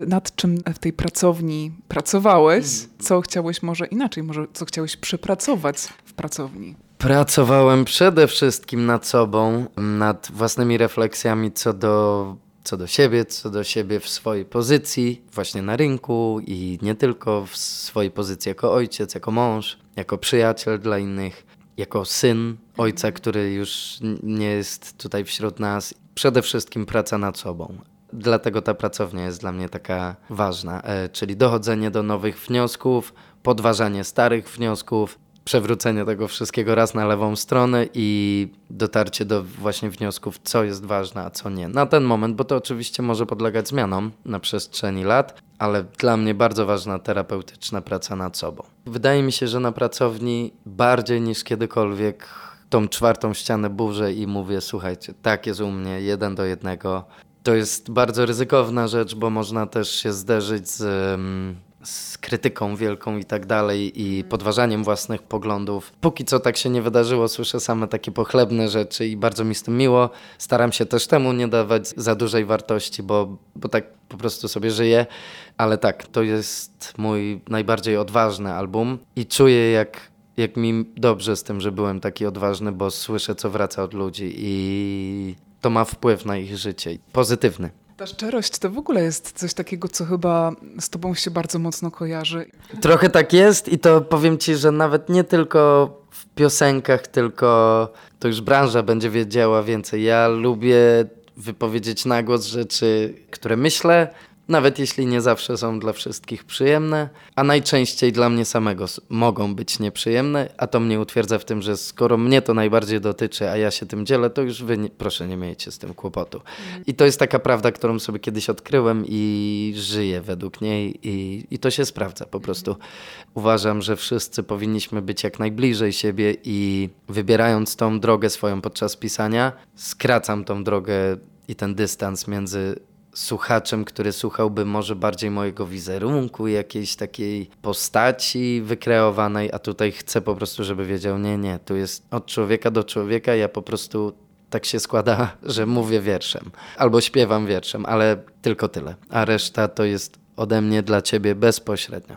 Nad czym w tej pracowni pracowałeś? Co chciałeś może inaczej, może co chciałeś przepracować w pracowni? Pracowałem przede wszystkim nad sobą, nad własnymi refleksjami co do, co do siebie, co do siebie w swojej pozycji, właśnie na rynku i nie tylko w swojej pozycji jako ojciec, jako mąż, jako przyjaciel dla innych, jako syn ojca, który już nie jest tutaj wśród nas. Przede wszystkim praca nad sobą. Dlatego ta pracownia jest dla mnie taka ważna, e, czyli dochodzenie do nowych wniosków, podważanie starych wniosków, przewrócenie tego wszystkiego raz na lewą stronę i dotarcie do właśnie wniosków, co jest ważne, a co nie. Na ten moment, bo to oczywiście może podlegać zmianom na przestrzeni lat, ale dla mnie bardzo ważna terapeutyczna praca nad sobą. Wydaje mi się, że na pracowni bardziej niż kiedykolwiek tą czwartą ścianę burzę i mówię, słuchajcie, tak jest u mnie, jeden do jednego. To jest bardzo ryzykowna rzecz, bo można też się zderzyć z, z krytyką wielką i tak dalej i podważaniem własnych poglądów. Póki co tak się nie wydarzyło, słyszę same takie pochlebne rzeczy i bardzo mi z tym miło. Staram się też temu nie dawać za dużej wartości, bo, bo tak po prostu sobie żyję. Ale tak, to jest mój najbardziej odważny album i czuję jak jak mi dobrze z tym, że byłem taki odważny, bo słyszę, co wraca od ludzi i to ma wpływ na ich życie. Pozytywny. Ta szczerość to w ogóle jest coś takiego, co chyba z tobą się bardzo mocno kojarzy. Trochę tak jest i to powiem ci, że nawet nie tylko w piosenkach, tylko to już branża będzie wiedziała więcej. Ja lubię wypowiedzieć na głos rzeczy, które myślę, nawet jeśli nie zawsze są dla wszystkich przyjemne, a najczęściej dla mnie samego mogą być nieprzyjemne, a to mnie utwierdza w tym, że skoro mnie to najbardziej dotyczy, a ja się tym dzielę, to już wy nie, proszę nie miejcie z tym kłopotu. I to jest taka prawda, którą sobie kiedyś odkryłem i żyję według niej i, i to się sprawdza po prostu. Uważam, że wszyscy powinniśmy być jak najbliżej siebie i wybierając tą drogę swoją podczas pisania, skracam tą drogę i ten dystans między słuchaczem, który słuchałby może bardziej mojego wizerunku, jakiejś takiej postaci wykreowanej, a tutaj chcę po prostu, żeby wiedział, nie, nie, tu jest od człowieka do człowieka, ja po prostu tak się składa, że mówię wierszem albo śpiewam wierszem, ale tylko tyle, a reszta to jest ode mnie dla ciebie bezpośrednio.